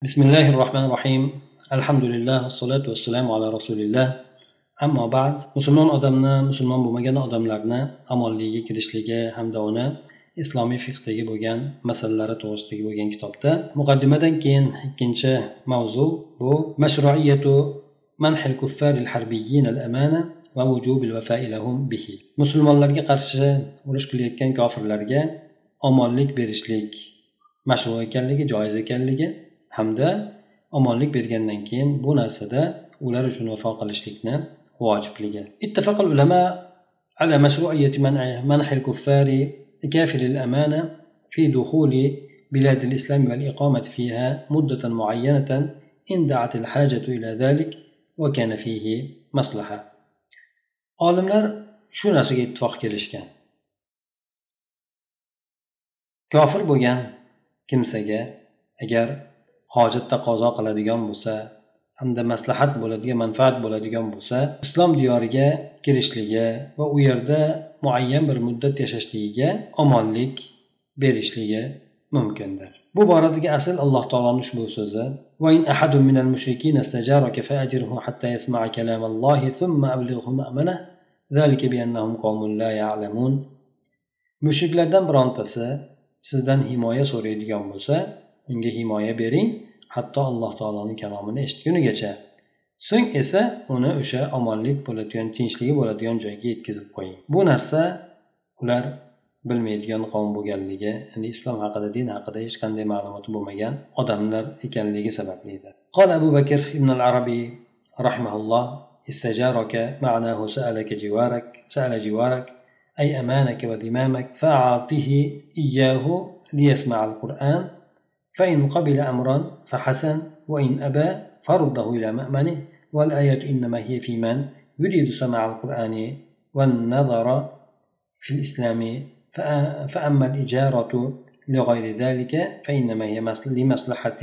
بسم الله الرحمن الرحيم الحمد لله والصلاة والسلام على رسول الله ammo ba'd musulmon odamni musulmon bo'lmagan odamlarni omonligiga kirishligi hamda uni islomiy fiqdagi bo'lgan masalalari to'g'risidagi bo'lgan kitobda muqaddimadan keyin ikkinchi mavzu bu mashruiyatu manhil kuffaril harbiyyin al amana va vujubil vafai lahum bihi musulmonlarga qarshi urush qilayotgan kofirlarga omonlik berishlik mashru ekanligi joiz ekanligi hamda omonlik bergandan keyin bu narsada ular uchun vafo qilishlikni vojibligi اتفق العلماء على مشروعية منع منح الكفار كافر الأمانة في دخول بلاد الإسلام والإقامة فيها مدة معينة إن دعت الحاجة إلى ذلك وكان فيه مصلحة olimlar shu narsaga ittifoq kelishgan kofir bo'lgan kimsaga agar hojat taqozo qiladigan bo'lsa hamda maslahat bo'ladigan manfaat bo'ladigan bo'lsa islom diyoriga kirishligi va u yerda muayyan bir muddat yashashligiga omonlik berishligi mumkindir bu boradagi asl alloh taoloni ushbu so'zi وإن أحد من المشركين استجارك فأجره حتى يسمع كلام الله ثم أبلغه مأمنه ذلك بأنهم قوم لا يعلمون mushriklardan birontasi sizdan himoya so'raydigan bo'lsa unga himoya bering hatto alloh taoloni kalomini eshitgunigacha so'ng esa uni o'sha omonlik bo'ladigan tinchligi bo'ladigan joyga yetkazib qo'ying bu narsa ular bilmaydigan qavm bo'lganligi ya'ni islom haqida din haqida hech qanday ma'lumoti bo'lmagan odamlar ekanligi sabablidir قال أبو بكر ابن العربي رحمه الله استجارك معناه سألك جوارك سأل جوارك أي أمانك وذمامك فأعطه إياه ليسمع القرآن فإن قبل أمرا فحسن وإن أبى فرده إلى مأمنه. والآية إنما هي في من يريد سماع القرآن والنظر في الإسلام. فأما الإجارة لغير ذلك فإنما هي لمصلحة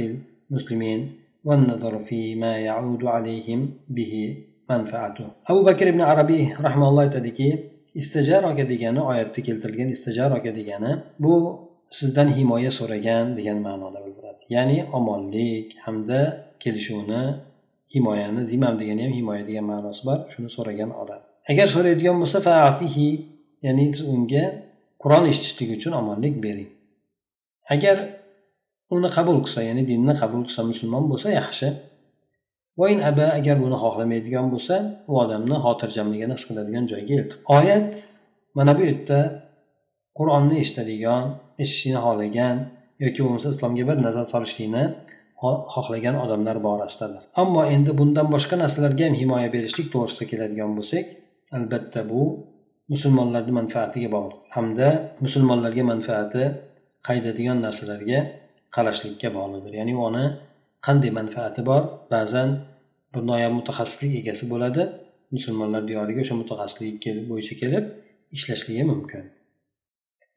المسلمين. والنظر فيما يعود عليهم به manfaatu abu bakr ibn arabiy rahmaulloh aytadiki istajaroga degani oyatda keltirilgan istajaroga degani bu sizdan himoya so'ragan degan ma'noni bildiradi. Ya'ni omonlik hamda kelishuvni himoyani zimam degani ham himoya degan ma'nosi bor shuni so'ragan odam. Agar so'raydigan bo'lsa faatihi ya'ni siz unga qur'on eshitishlik uchun omonlik bering. Agar uni qabul qilsa ya'ni dinni qabul qilsa musulmon bo'lsa yaxshi. Vain aba agar buni xohlamaydigan bo'lsa u odamni xotirjamligini his qiladigan joyga eltib. Oyat mana bu yerda qur'onni eshitadigan eshitishni xohlagan yoki bo'lmasa islomga bir nazar solishlikni xohlagan odamlar borasidadir ammo endi bundan boshqa narsalarga ham himoya berishlik to'g'risida keladigan bo'lsak albatta bu musulmonlarni manfaatiga bog'liq. Hamda musulmonlarga manfaati qaydadigan narsalarga qarashlikka bog'liqdir. Ya'ni uni qanday manfaati bor? Ba'zan bir noyob mutaxassislik egasi bo'ladi. Musulmonlar diyoriga o'sha mutaxassislik bo'yicha kelib ishlashligi mumkin.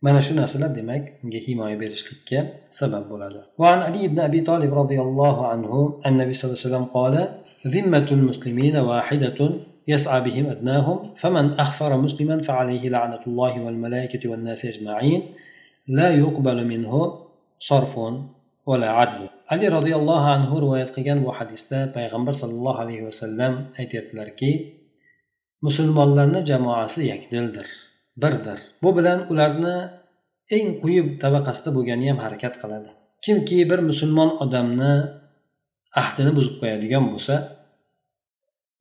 mana shu narsalar demak unga himoya berishlikka sabab bo'ladi vaan ali ibn abi tolib roziyallohu anhu an nabiy sallallohu alayhi vasallam muslimin vahidatun يسعى بهم أدناهم فمن أخفر مسلما فعليه لعنة الله والملائكة والناس أجمعين. لا يقبل منه صرف ولا عدل. علي رضي الله عنه رواية قيان وحديثة پیغمبر صلى الله عليه وسلم أيتيت لركي مسلم الله جماعة يكدلدر birdir. Bu bilan ularni eng quyi tabaqasida bo'lgani ham harakat qiladi. Kimki bir musulmon odamni ahdini buzib qo'yadigan bo'lsa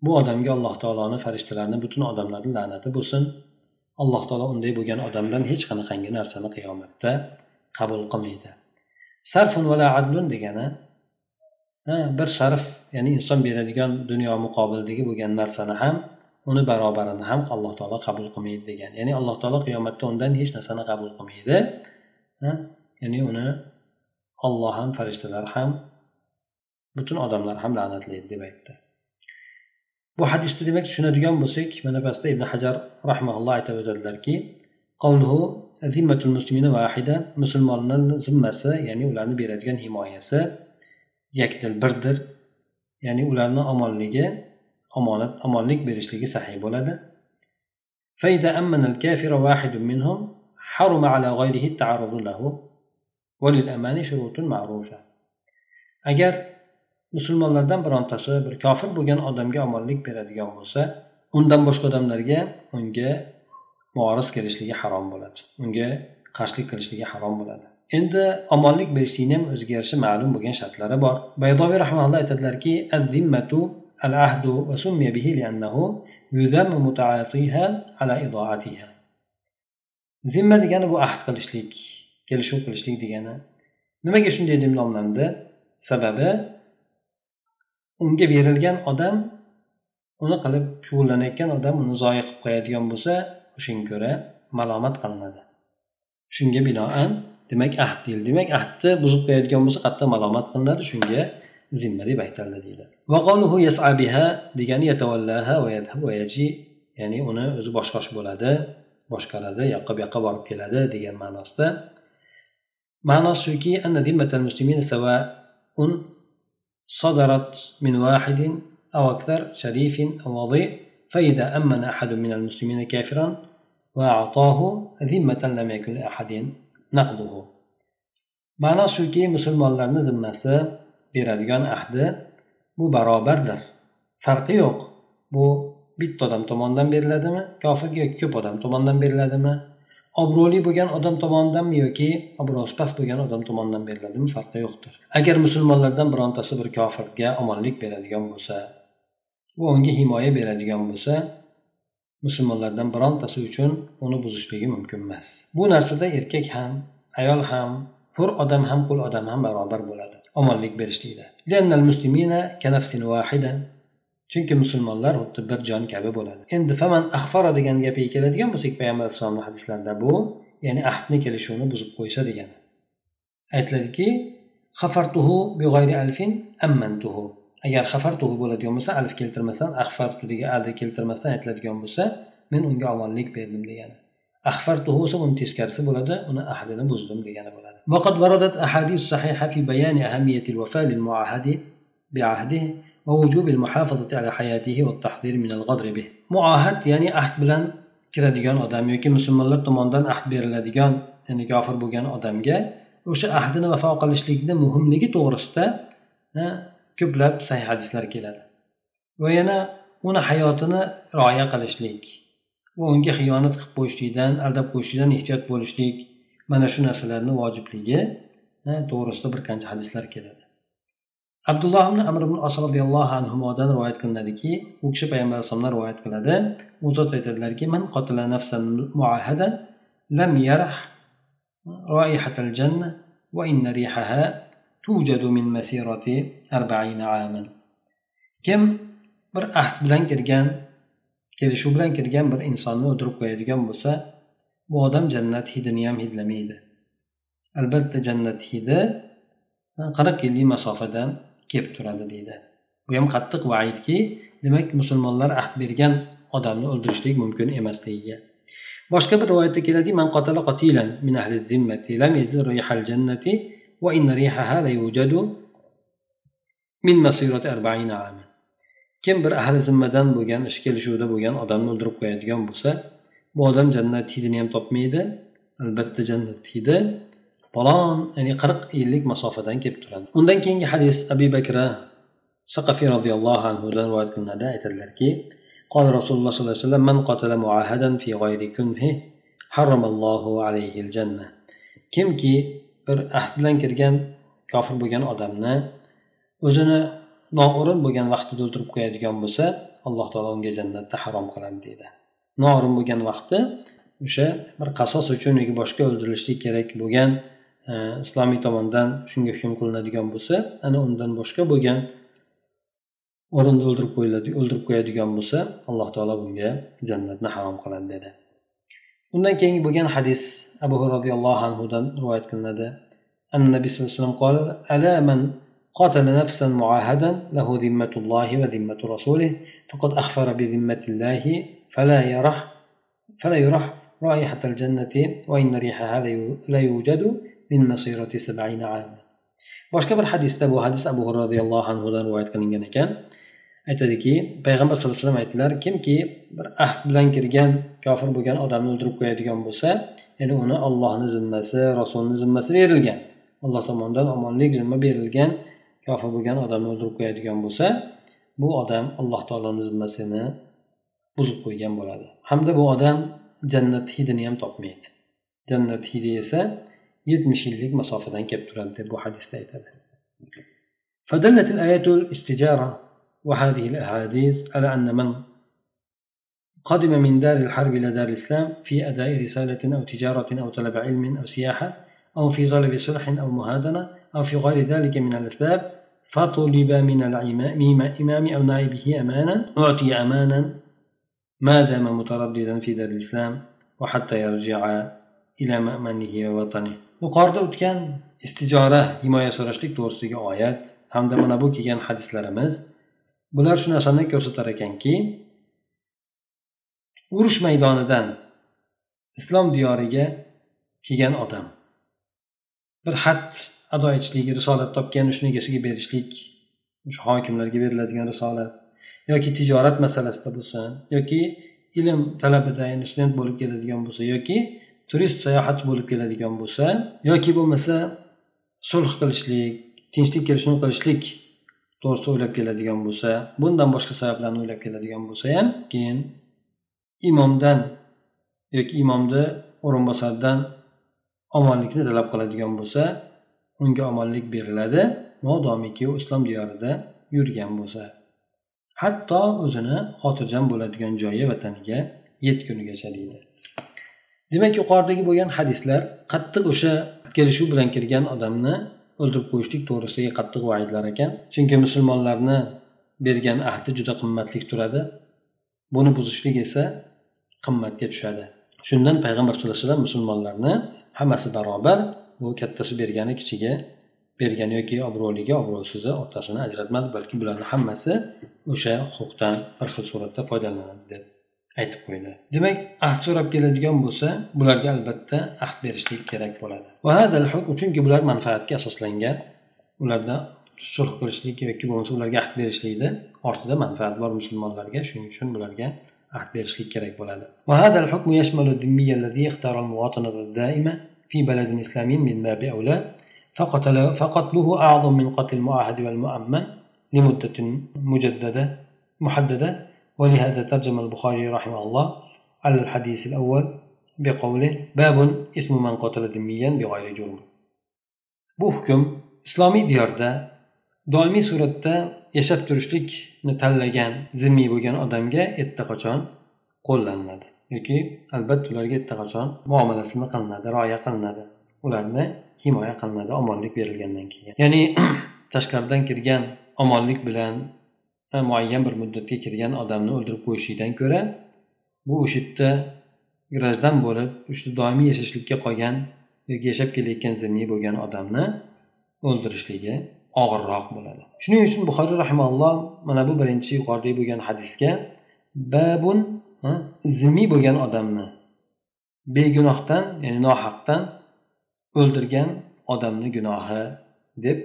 bu odamga alloh taoloni farishtalarni butun odamlarni la'nati bo'lsin. Alloh taolo unday bo'lgan odamdan hech qanaqangi narsani qiyomatda qabul qilmaydi. Sarfun vala adlun degani bir sarf ya'ni inson beradigan dunyo muqobilidagi bo'lgan narsani ham uni barobarini ham alloh taolo qabul qilmaydi degan. Ya'ni alloh taolo qiyomatda undan hech narsani qabul qilmaydi ya'ni uni olloh ham farishtalar ham butun odamlar ham la'natlaydi deb aytdi. Bu hadisni demak tushunadigan bo'lsak mana pastda ibn hajar rahmaulloh aytib o'tadilarki musulmonni zimmatul muslimina zimmasi ya'ni ularni beradigan himoyasi yakdil birdir. Ya'ni ularni omonligi omonat omonlik berishligi sahiy bo'ladi فإذا أمن الكافر واحد منهم حرم على غيره التعرض له وللأمان شروط معروفة agar musulmonlardan birontasi bir kofir bo'lgan odamga omonlik beradigan bo'lsa undan boshqa odamlarga unga muoriz kelishligi harom bo'ladi unga qarshilik qilishligi harom bo'ladi endi omonlik berishlikni ham o'ziga yarasha ma'lum bo'lgan shartlari bor baydoviy rahmaulloh aytadilarki العهد وسمي به لأنه يذم متعاطيها على إضاعتها. ala idoatiha zimma degani bu ahd qilishlik kelishuv qilishlik degani nimaga shunday deb nomlandi sababi unga berilgan odam uni qilib shug'ullanayotgan odam uni zoya qilib qo'yadigan bo'lsa o'shanga ko'ra malomat qilinadi shunga binoan demak ahd deyildi demak ahdni buzib qo'yadigan bo'lsa qattiq malomat qilinadi shunga zimma deb aytildi deydi degani ya'ni uni o'zi boshqash bo'ladi boshqaradi yoqqa bu yoqqa borib keladi degan ma'nosida ma'nosi shuki صدرت من واحد أو أكثر شريف أو وضيء فإذا أمن أحد من المسلمين كافرا وأعطاه ذمة لم يكن لأحد نقضه ma'nosi shuki musulmonlarni zimmasi beradigan ahdi bu barobardir. Farqi yo'q. Bu bitta odam tomonidan beriladimi kofirga yoki ko'p odam tomonidan beriladimi obro'li bo'lgan odam tomonidanmi yoki obro'si past bo'lgan odam tomonidan beriladimi farqi yo'qdir. Agar musulmonlardan birontasi bir kofirga omonlik beradigan bo'lsa va unga himoya beradigan bo'lsa musulmonlardan birontasi uchun uni buzishligi mumkin emas. Bu narsada erkak ham ayol ham hur odam ham qul odam ham barobar bo'ladi. Omonlik berishlikda. Chunki musulmonlar xuddi bir jon kabi bo'ladi. Endi faman axfara degan gapiga keladigan bo'lsak payg'ambar alayhissalomni hadislarida bu ya'ni ahdni kelishuvni buzib qo'ysa degani. Aytiladiki xafartuhu alfin ammantuhu. Agar xafartuhu bo'ladigan bo'lsa alif keltirmasdan axfartu degan alni keltirmasdan aytiladigan bo'lsa men unga omonlik berdim degani. axfartuhu bo'lsa uni teskarisi bo'ladi uni ahdini buzdim degani bo'ladi وقد وردت أحاديث صحيحة في بيان أهمية الوفاء للمعاهد بعهده ووجوب المحافظة على حياته والتحذير من الغدر به muohad ya'ni ahd bilan kiradigan odam yoki musulmonlar tomonidan ahd beriladigan ya'ni kofir bo'lgan odamga o'sha ahdini vafo qilishlikni muhimligi to'g'risida ko'plab sahih hadislar keladi va yana uni hayotini rioya qilishlik va unga xiyonat qilib qo'yishlikdan aldab qo'yishlikdan ehtiyot bo'lishlik mana shu narsalarni vojibligi to'g'risida bir qancha hadislar keladi. Abdulloh ibn amr ibn as roziyallohu anhudan rivoyat qilinadiki u kishi payg'ambar alayhisalomdan rivoyat qiladi. U zot aytadilarki man qotila nafsan muahadan lam yarah roihatal janna va inna rihaha tujadu min masirati arba'ina aman kim bir ahd bilan kirgan kelishuv bilan kirgan bir insonni o'ldirib qo'yadigan bo'lsa bu odam jannat hidini ham hidlamaydi. Albatta jannat hidi qirq yillik masofadan kelib turadi deydi. Bu ham qattiq vaidki demak musulmonlar ahd bergan odamni o'ldirishlik mumkin emasligiga boshqa bir rivoyatda keladi man qatala qatilan min ahli zimmati lam yajid rihal jannati va inna rihaha la yujadu min masirati arba'ina ama kim bir ahli zimmadan bo'lgan ish kelishuvda bo'lgan odamni o'ldirib qo'yadigan bo'lsa bu odam jannat hidini ham topmaydi albatta jannat hidi falon ya'ni qirq yillik masofadan kelib turadi undan keyingi hadis abi bakra saqafiy roziyallohu anhudan rivoyat qilinadi aytadilarki قال رسول الله صلى الله عليه وسلم من قتل معاهدا في غير كنه حرم الله عليه الجنة kimki bir ahd bilan kirgan kofir bo'lgan odamni o'zini noo'rin bo'lgan vaqtida o'ldirib qo'yadigan bo'lsa alloh taolo unga jannatni harom qiladi deydi. Noo'rin bo'lgan vaqti o'sha bir qasos uchun yoki boshqa o'ldirilishi kerak bo'lgan e, islomiy tomondan shunga hukm qilinadigan bo'lsa ana undan boshqa bo'lgan o'rinda o'ldirib qo'yiladi o'ldirib qo'yadigan bo'lsa alloh taolo bunga jannatni harom qiladi dedi undan keyingi bo'lgan hadis abu roziyallohu anhudan rivoyat qilinadi. Annabiy sallallohu alayhi vasallam وسلم قال ألا من قاتل نفسا معاهدا له ذمة الله وذمة رسوله فقد أخفر بذمة الله فلا يرح فلا يرح رائحة الجنة وإن ريحها لا يوجد min masirati sab'ina am boshqa bir hadisda bu hadis abu roziyallohu anhudan rivoyat qilingan ekan aytadiki payg'ambar sallallohu alayhi vasallam aytdilar kimki bir ahd bilan kirgan kofir bo'lgan odamni o'ldirib qo'yadigan bo'lsa ya'ni uni ollohni zimmasi rasulni zimmasi berilgan alloh tomonidan omonlik zimma berilgan kofir bo'lgan odamni o'ldirib qo'yadigan bo'lsa bu odam alloh taoloni zimmasini buzib qo'ygan bo'ladi hamda bu odam jannat hidini ham topmaydi jannat hidi esa yetmish yillik masofadan kelib turadi deb bu hadisda aytadi فدلت الآية الاستجارة وهذه الأحاديث على أن من قدم من دار الحرب إلى دار الإسلام في أداء رسالة أو تجارة أو طلب علم أو سياحة أو في طلب صلح أو مهادنة أو في غير ذلك من الأسباب فطلب من الإمام أو نائبه أمانا أعطي أمانا ما دام مترددا في دار الإسلام وحتى يرجع إلى مأمنه ووطنه yuqorida o'tgan istijora himoya so'rashlik to'g'risidagi oyat hamda mana bu kelgan hadislarimiz bular shu narsani ko'rsatar ekanki urush maydonidan islom diyoriga kelgan odam bir xat ado etishlik risolat topgan shuni egasiga berishlik o'sha hokimlarga beriladigan risolat yoki tijorat masalasida bo'lsin yoki ilm talabida ya'ni student bo'lib keladigan bo'lsa yoki turist sayohatchi bo'lib keladigan bo'lsa yoki bo'lmasa sulh qilishlik tinchlik kelishuvni qilishlik to'g'risida o'ylab keladigan bo'lsa bundan boshqa sabablarni o'ylab keladigan bo'lsa ham keyin imomdan yoki imomni o'rinbosaridan omonlikni talab qiladigan bo'lsa unga omonlik beriladi modomiki u islom diyorida yurgan bo'lsa. Hatto o'zini xotirjam bo'ladigan joyi vataniga yetgunigacha deydi. Demak yuqoridagi bo'lgan hadislar qattiq o'sha kelishuv bilan kirgan odamni o'ldirib qo'yishlik to'g'risidagi qattiq vaidlar ekan. Chunki musulmonlarni bergan ahdi juda qimmatlik turadi. Buni buzishlik esa qimmatga tushadi. Shundan payg'ambar sallallohu alayhi vasallam musulmonlarni hammasi barobar bu kattasi bergani kichiga bergani yoki obro'liga obro'sizi otasini ajratmadi balki bularni hammasi o'sha huquqdan bir xil suratda foydalanadi deb aytib qo'ydi. Demak ahd so'rab keladigan bo'lsa bularga albatta ahd berishlik kerak bo'ladi. Chunki bular manfaatga asoslangan ularda sulh qilishlik yoki bo'lmasa ularga ahd berishlikni ortida manfaat bor musulmonlarga shuning uchun bularga ahd berishlik kerak bo'ladi. في بلد إسلامي من باب أولى فقتل فقتله أعظم من قتل المعاهد والمؤمن لمدة مجددة محددة. ولهذا ترجم البخاري رحمه الله على الحديث الأول بقوله باب اسم من قتل ذميا بغير جرم. bu hukm islomiy diyorda doimiy suratda yashab turishlikni tanlagan zimmiy bo'lgan odamga erta qachon qo'llaniladi yoki albatta ularga erta qachon muomalasini qilinadi rioya qilinadi. Ularni himoya qilinadi omonlik berilgandan keyin. Ya'ni tashqaridan kirgan omonlik bilan e, muayyan bir muddatga kirgan odamni o'ldirib qo'yishlikdan ko'ra bu o'sha yerda grajdan bo'lib o'sha doimiy yashashlikka qolgan yoki yashab kelayotgan zimmiy bo'lgan odamni o'ldirishligi og'irroq bo'ladi. Shuning uchun buxoriy rahimalloh mana bu birinchi yuqoridagi bo'lgan hadisga babun zimmiy bo'lgan odamni begunohdan ya'ni nohaqdan o'ldirgan odamni gunohi deb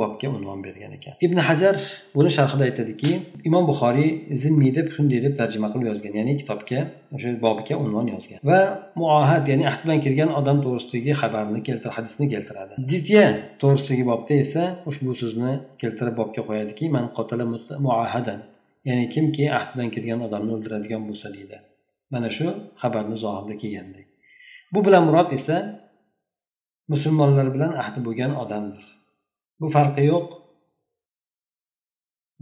bobga unvon bergan ekan. Ibn hajar buni sharhida aytadiki imom buxoriy zimmiy deb shunday deb tarjima qilib yozgan ya'ni kitobga o'sha bobga unvon yozgan. Va muohad ya'ni ahd bilan kirgan odam to'g'risidagi xabarni keltir hadisni keltiradi. Jizya to'g'risidagi bobda esa ushbu so'zni keltirib bobga qo'yadiki man qotala muahadan ya'ni kimki ahddan kirgan odamni o'ldiradigan bo'lsa deydi. Mana shu xabarni zohirda kelgandek. Bu bilan murod esa musulmonlar bilan ahdi bo'lgan odamdir. Bu farqi yo'q.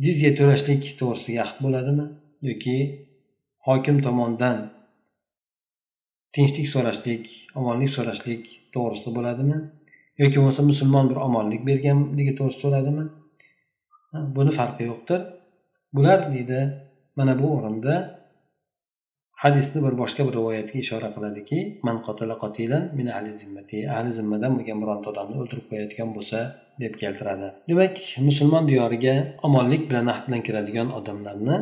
Jizya to'lashlik to'g'risidagi ahd bo'ladimi? Yoki hokim tomonidan tinchlik so'rashlik omonlik so'rashlik to'g'risida bo'ladimi? Yoki bo'lmasa musulmon bir omonlik berganligi to'g'risida bo'ladimi? Buni farqi yo'qdir. Bular deydi mana bu o'rinda hadisni bir boshqa bir rivoyatga ishora qiladiki man qotila qotilan min ahli zimmati ahli zimmadan bo'lgan bironta odamni o'ldirib qo'yadigan bo'lsa deb keltiradi. Demak musulmon diyoriga omonlik bilan ahd bilan kiradigan odamlarni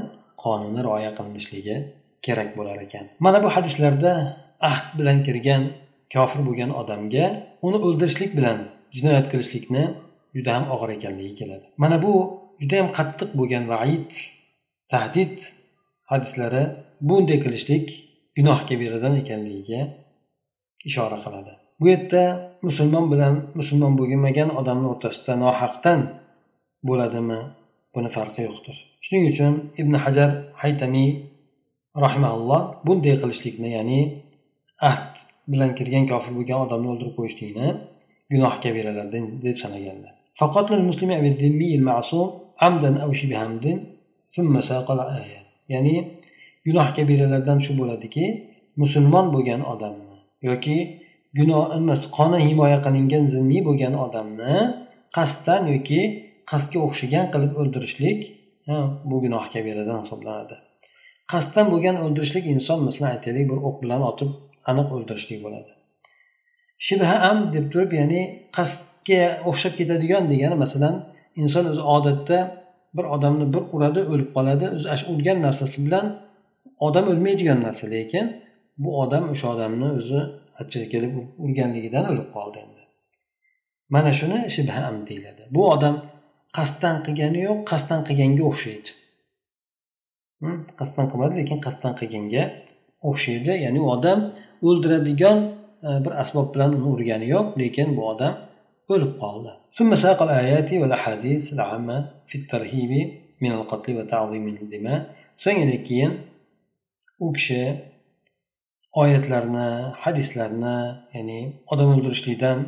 qonuni rioya qilinishligi kerak bo'lar ekan. Mana bu hadislarda ahd bilan kirgan kofir bo'lgan odamga uni o'ldirishlik bilan jinoyat qilishlikni juda ham og'ir ekanligi keladi. Mana bu judayam qattiq bo'lgan vaid tahdid hadislari bunday qilishlik gunoh kabiradan ekanligiga ishora qiladi. Bu yerda musulmon bilan musulmon bo'lmagan odamni o'rtasida nohaqdan bo'ladimi? Buni farqi yo'qdir. Shuning uchun ibn hajar haytamiy rahimaulloh bunday qilishlikni ya'ni ahd bilan kirgan kofir bo'lgan odamni o'ldirib qo'yishlikni gunoh kabiralardan deb sanaganlar E, ya'ni gunoh kabiralardan shu bo'ladiki musulmon bo'lgan odamni yoki gunoh emas qoni himoya qilingan zimmiy bo'lgan odamni qasddan yoki qasdga o'xshagan qilib o'ldirishlik bu gunoh kabiradan hisoblanadi. Qasddan bo'lgan o'ldirishlik inson masalan aytaylik bir o'q bilan otib aniq o'ldirishlik bo'ladi. Shibha am deb turib ya'ni qasdga o'xshab ketadigan degani masalan inson o'zi odatda bir odamni bir uradi o'lib qoladi o'zi shu urgan narsasi bilan odam o'lmaydigan narsa. Lekin bu odam o'sha odamni o'zi achchig'i kelib urganligidan o'lib qoldi endi. Mana shuni shibham deyiladi. Bu odam qasddan qilgani yo'q qasddan qilganga o'xshaydi. Hmm, qasddan qilmadi lekin qasddan qilganga o'xshaydi. Ya'ni u odam o'ldiradigan e, bir asbob bilan uni urgani yo'q lekin bu odam o'lib qoldi. So'ngra keyin u kishi oyatlarni hadislarni ya'ni odam o'ldirishlikdan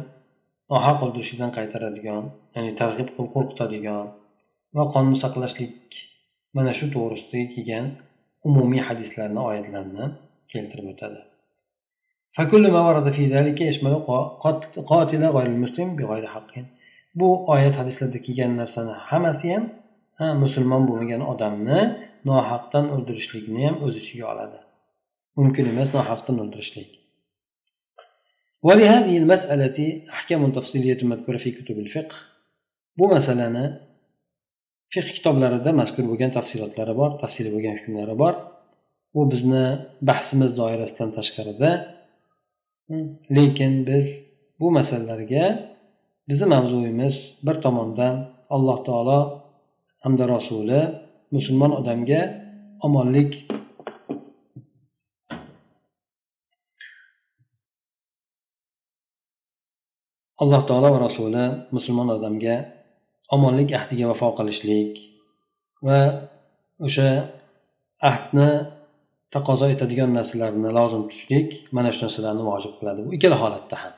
nohaq o'ldirishlikdan qaytaradigan ya'ni targ'ib qilib qo'rqitadigan va qonni saqlashlik mana shu to'g'risida kelgan umumiy hadislarni oyatlarni keltirib o'tadi. فكل ما ورد في ذلك يشمل قاتل غير المسلم بغير حق bu oyat hadislarda kelgan narsani hammasi ham ha musulmon bo'lmagan odamni nohaqdan o'ldirishlikni ham o'z ichiga oladi mumkin emas nohaqdan o'ldirishlik ولهذه المسألة أحكام تفصيلية مذكورة في كتب الفقه bu masalani fiqh kitoblarida mazkur bo'lgan tafsilotlari bor tafsili bo'lgan hukmlari bor u bizni bahsimiz doirasidan tashqarida lekin biz bu masalalarga bizni mavzuyimiz bir tomondan alloh taolo hamda rasuli musulmon odamga omonlik alloh taolo va rasuli musulmon odamga omonlik ahdiga vafo qilishlik va o'sha ahdni taqozo etadigan narsalarni lozim tutishlik mana shu narsalarni vojib qiladi. Bu ikkala holatda ham.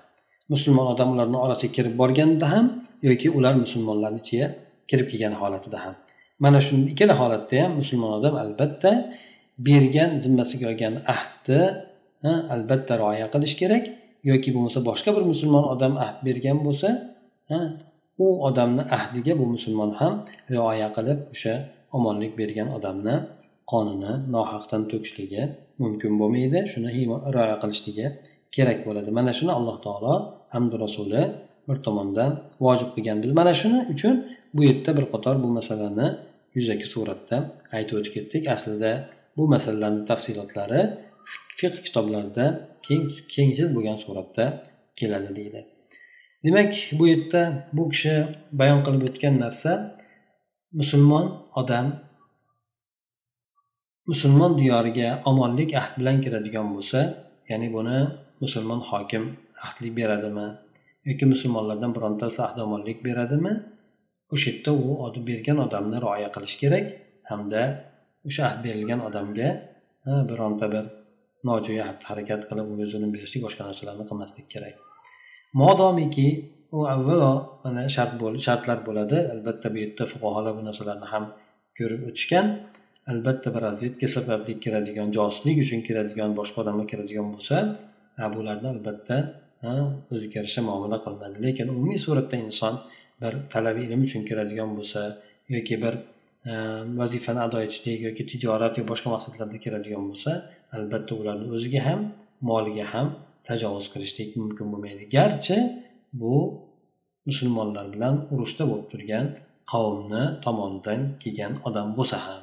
Musulmon odam ularni orasiga kirib borganda ham yoki ular musulmonlarni ichiga kirib kelgan holatida ham. Mana shu ikkala holatda ham musulmon odam albatta bergan zimmasiga olgan ahdni albatta rioya qilish kerak yoki bo'lmasa boshqa bir musulmon odam ahd bergan bo'lsa u odamni ahdiga bu musulmon ham rioya qilib o'sha omonlik bergan odamni qonini nohaqdan to'kishligi mumkin bo'lmaydi. Shuni rioya qilishligi kerak bo'ladi. Mana shuni alloh taolo hamdu rasuli bir tomondan vojib qilgan. Biz mana shuni uchun bu yerda bir qator bu masalani yuzaki suratda aytib o'tib ketdik. Aslida bu masalalarni tafsilotlari fiq kitoblarida keng kengchil bo'lgan suratda keladi deydi. Demak bu yerda bu kishi bayon qilib o'tgan narsa musulmon odam musulmon diyoriga omonlik ahd bilan kiradigan bo'lsa ya'ni buni musulmon hokim ahdlik beradimi yoki musulmonlardan birontasi ahd omonlik beradimi o'sha yerda u bergan odamni rioya qilish kerak hamda o'sha ahd berilgan odamga bironta bir nojo'ya harakat qilib unga zulm berishlik boshqa narsalarni qilmaslik kerak. Modomiki u avvalo mana shart shartlar bo'ladi. Albatta bu yerda fuqarolar bu narsalarni ham ko'rib o'tishgan. Albatta bir razvedka sababli kiradigan josuslik uchun kiradigan boshqa odamga kiradigan bo'lsa bularni albatta o'ziga yarasha muomala qilinadi. Lekin umumiy suratda inson bir talabi ilm uchun kiradigan bo'lsa yoki bir vazifani ado etishlik yoki tijorat yoki boshqa maqsadlarda kiradigan bo'lsa albatta ularni o'ziga ham moliga ham tajovuz qilishlik mumkin bo'lmaydi. Garchi bu musulmonlar bilan urushda bo'lib turgan qavmni tomonidan kelgan odam bo'lsa ham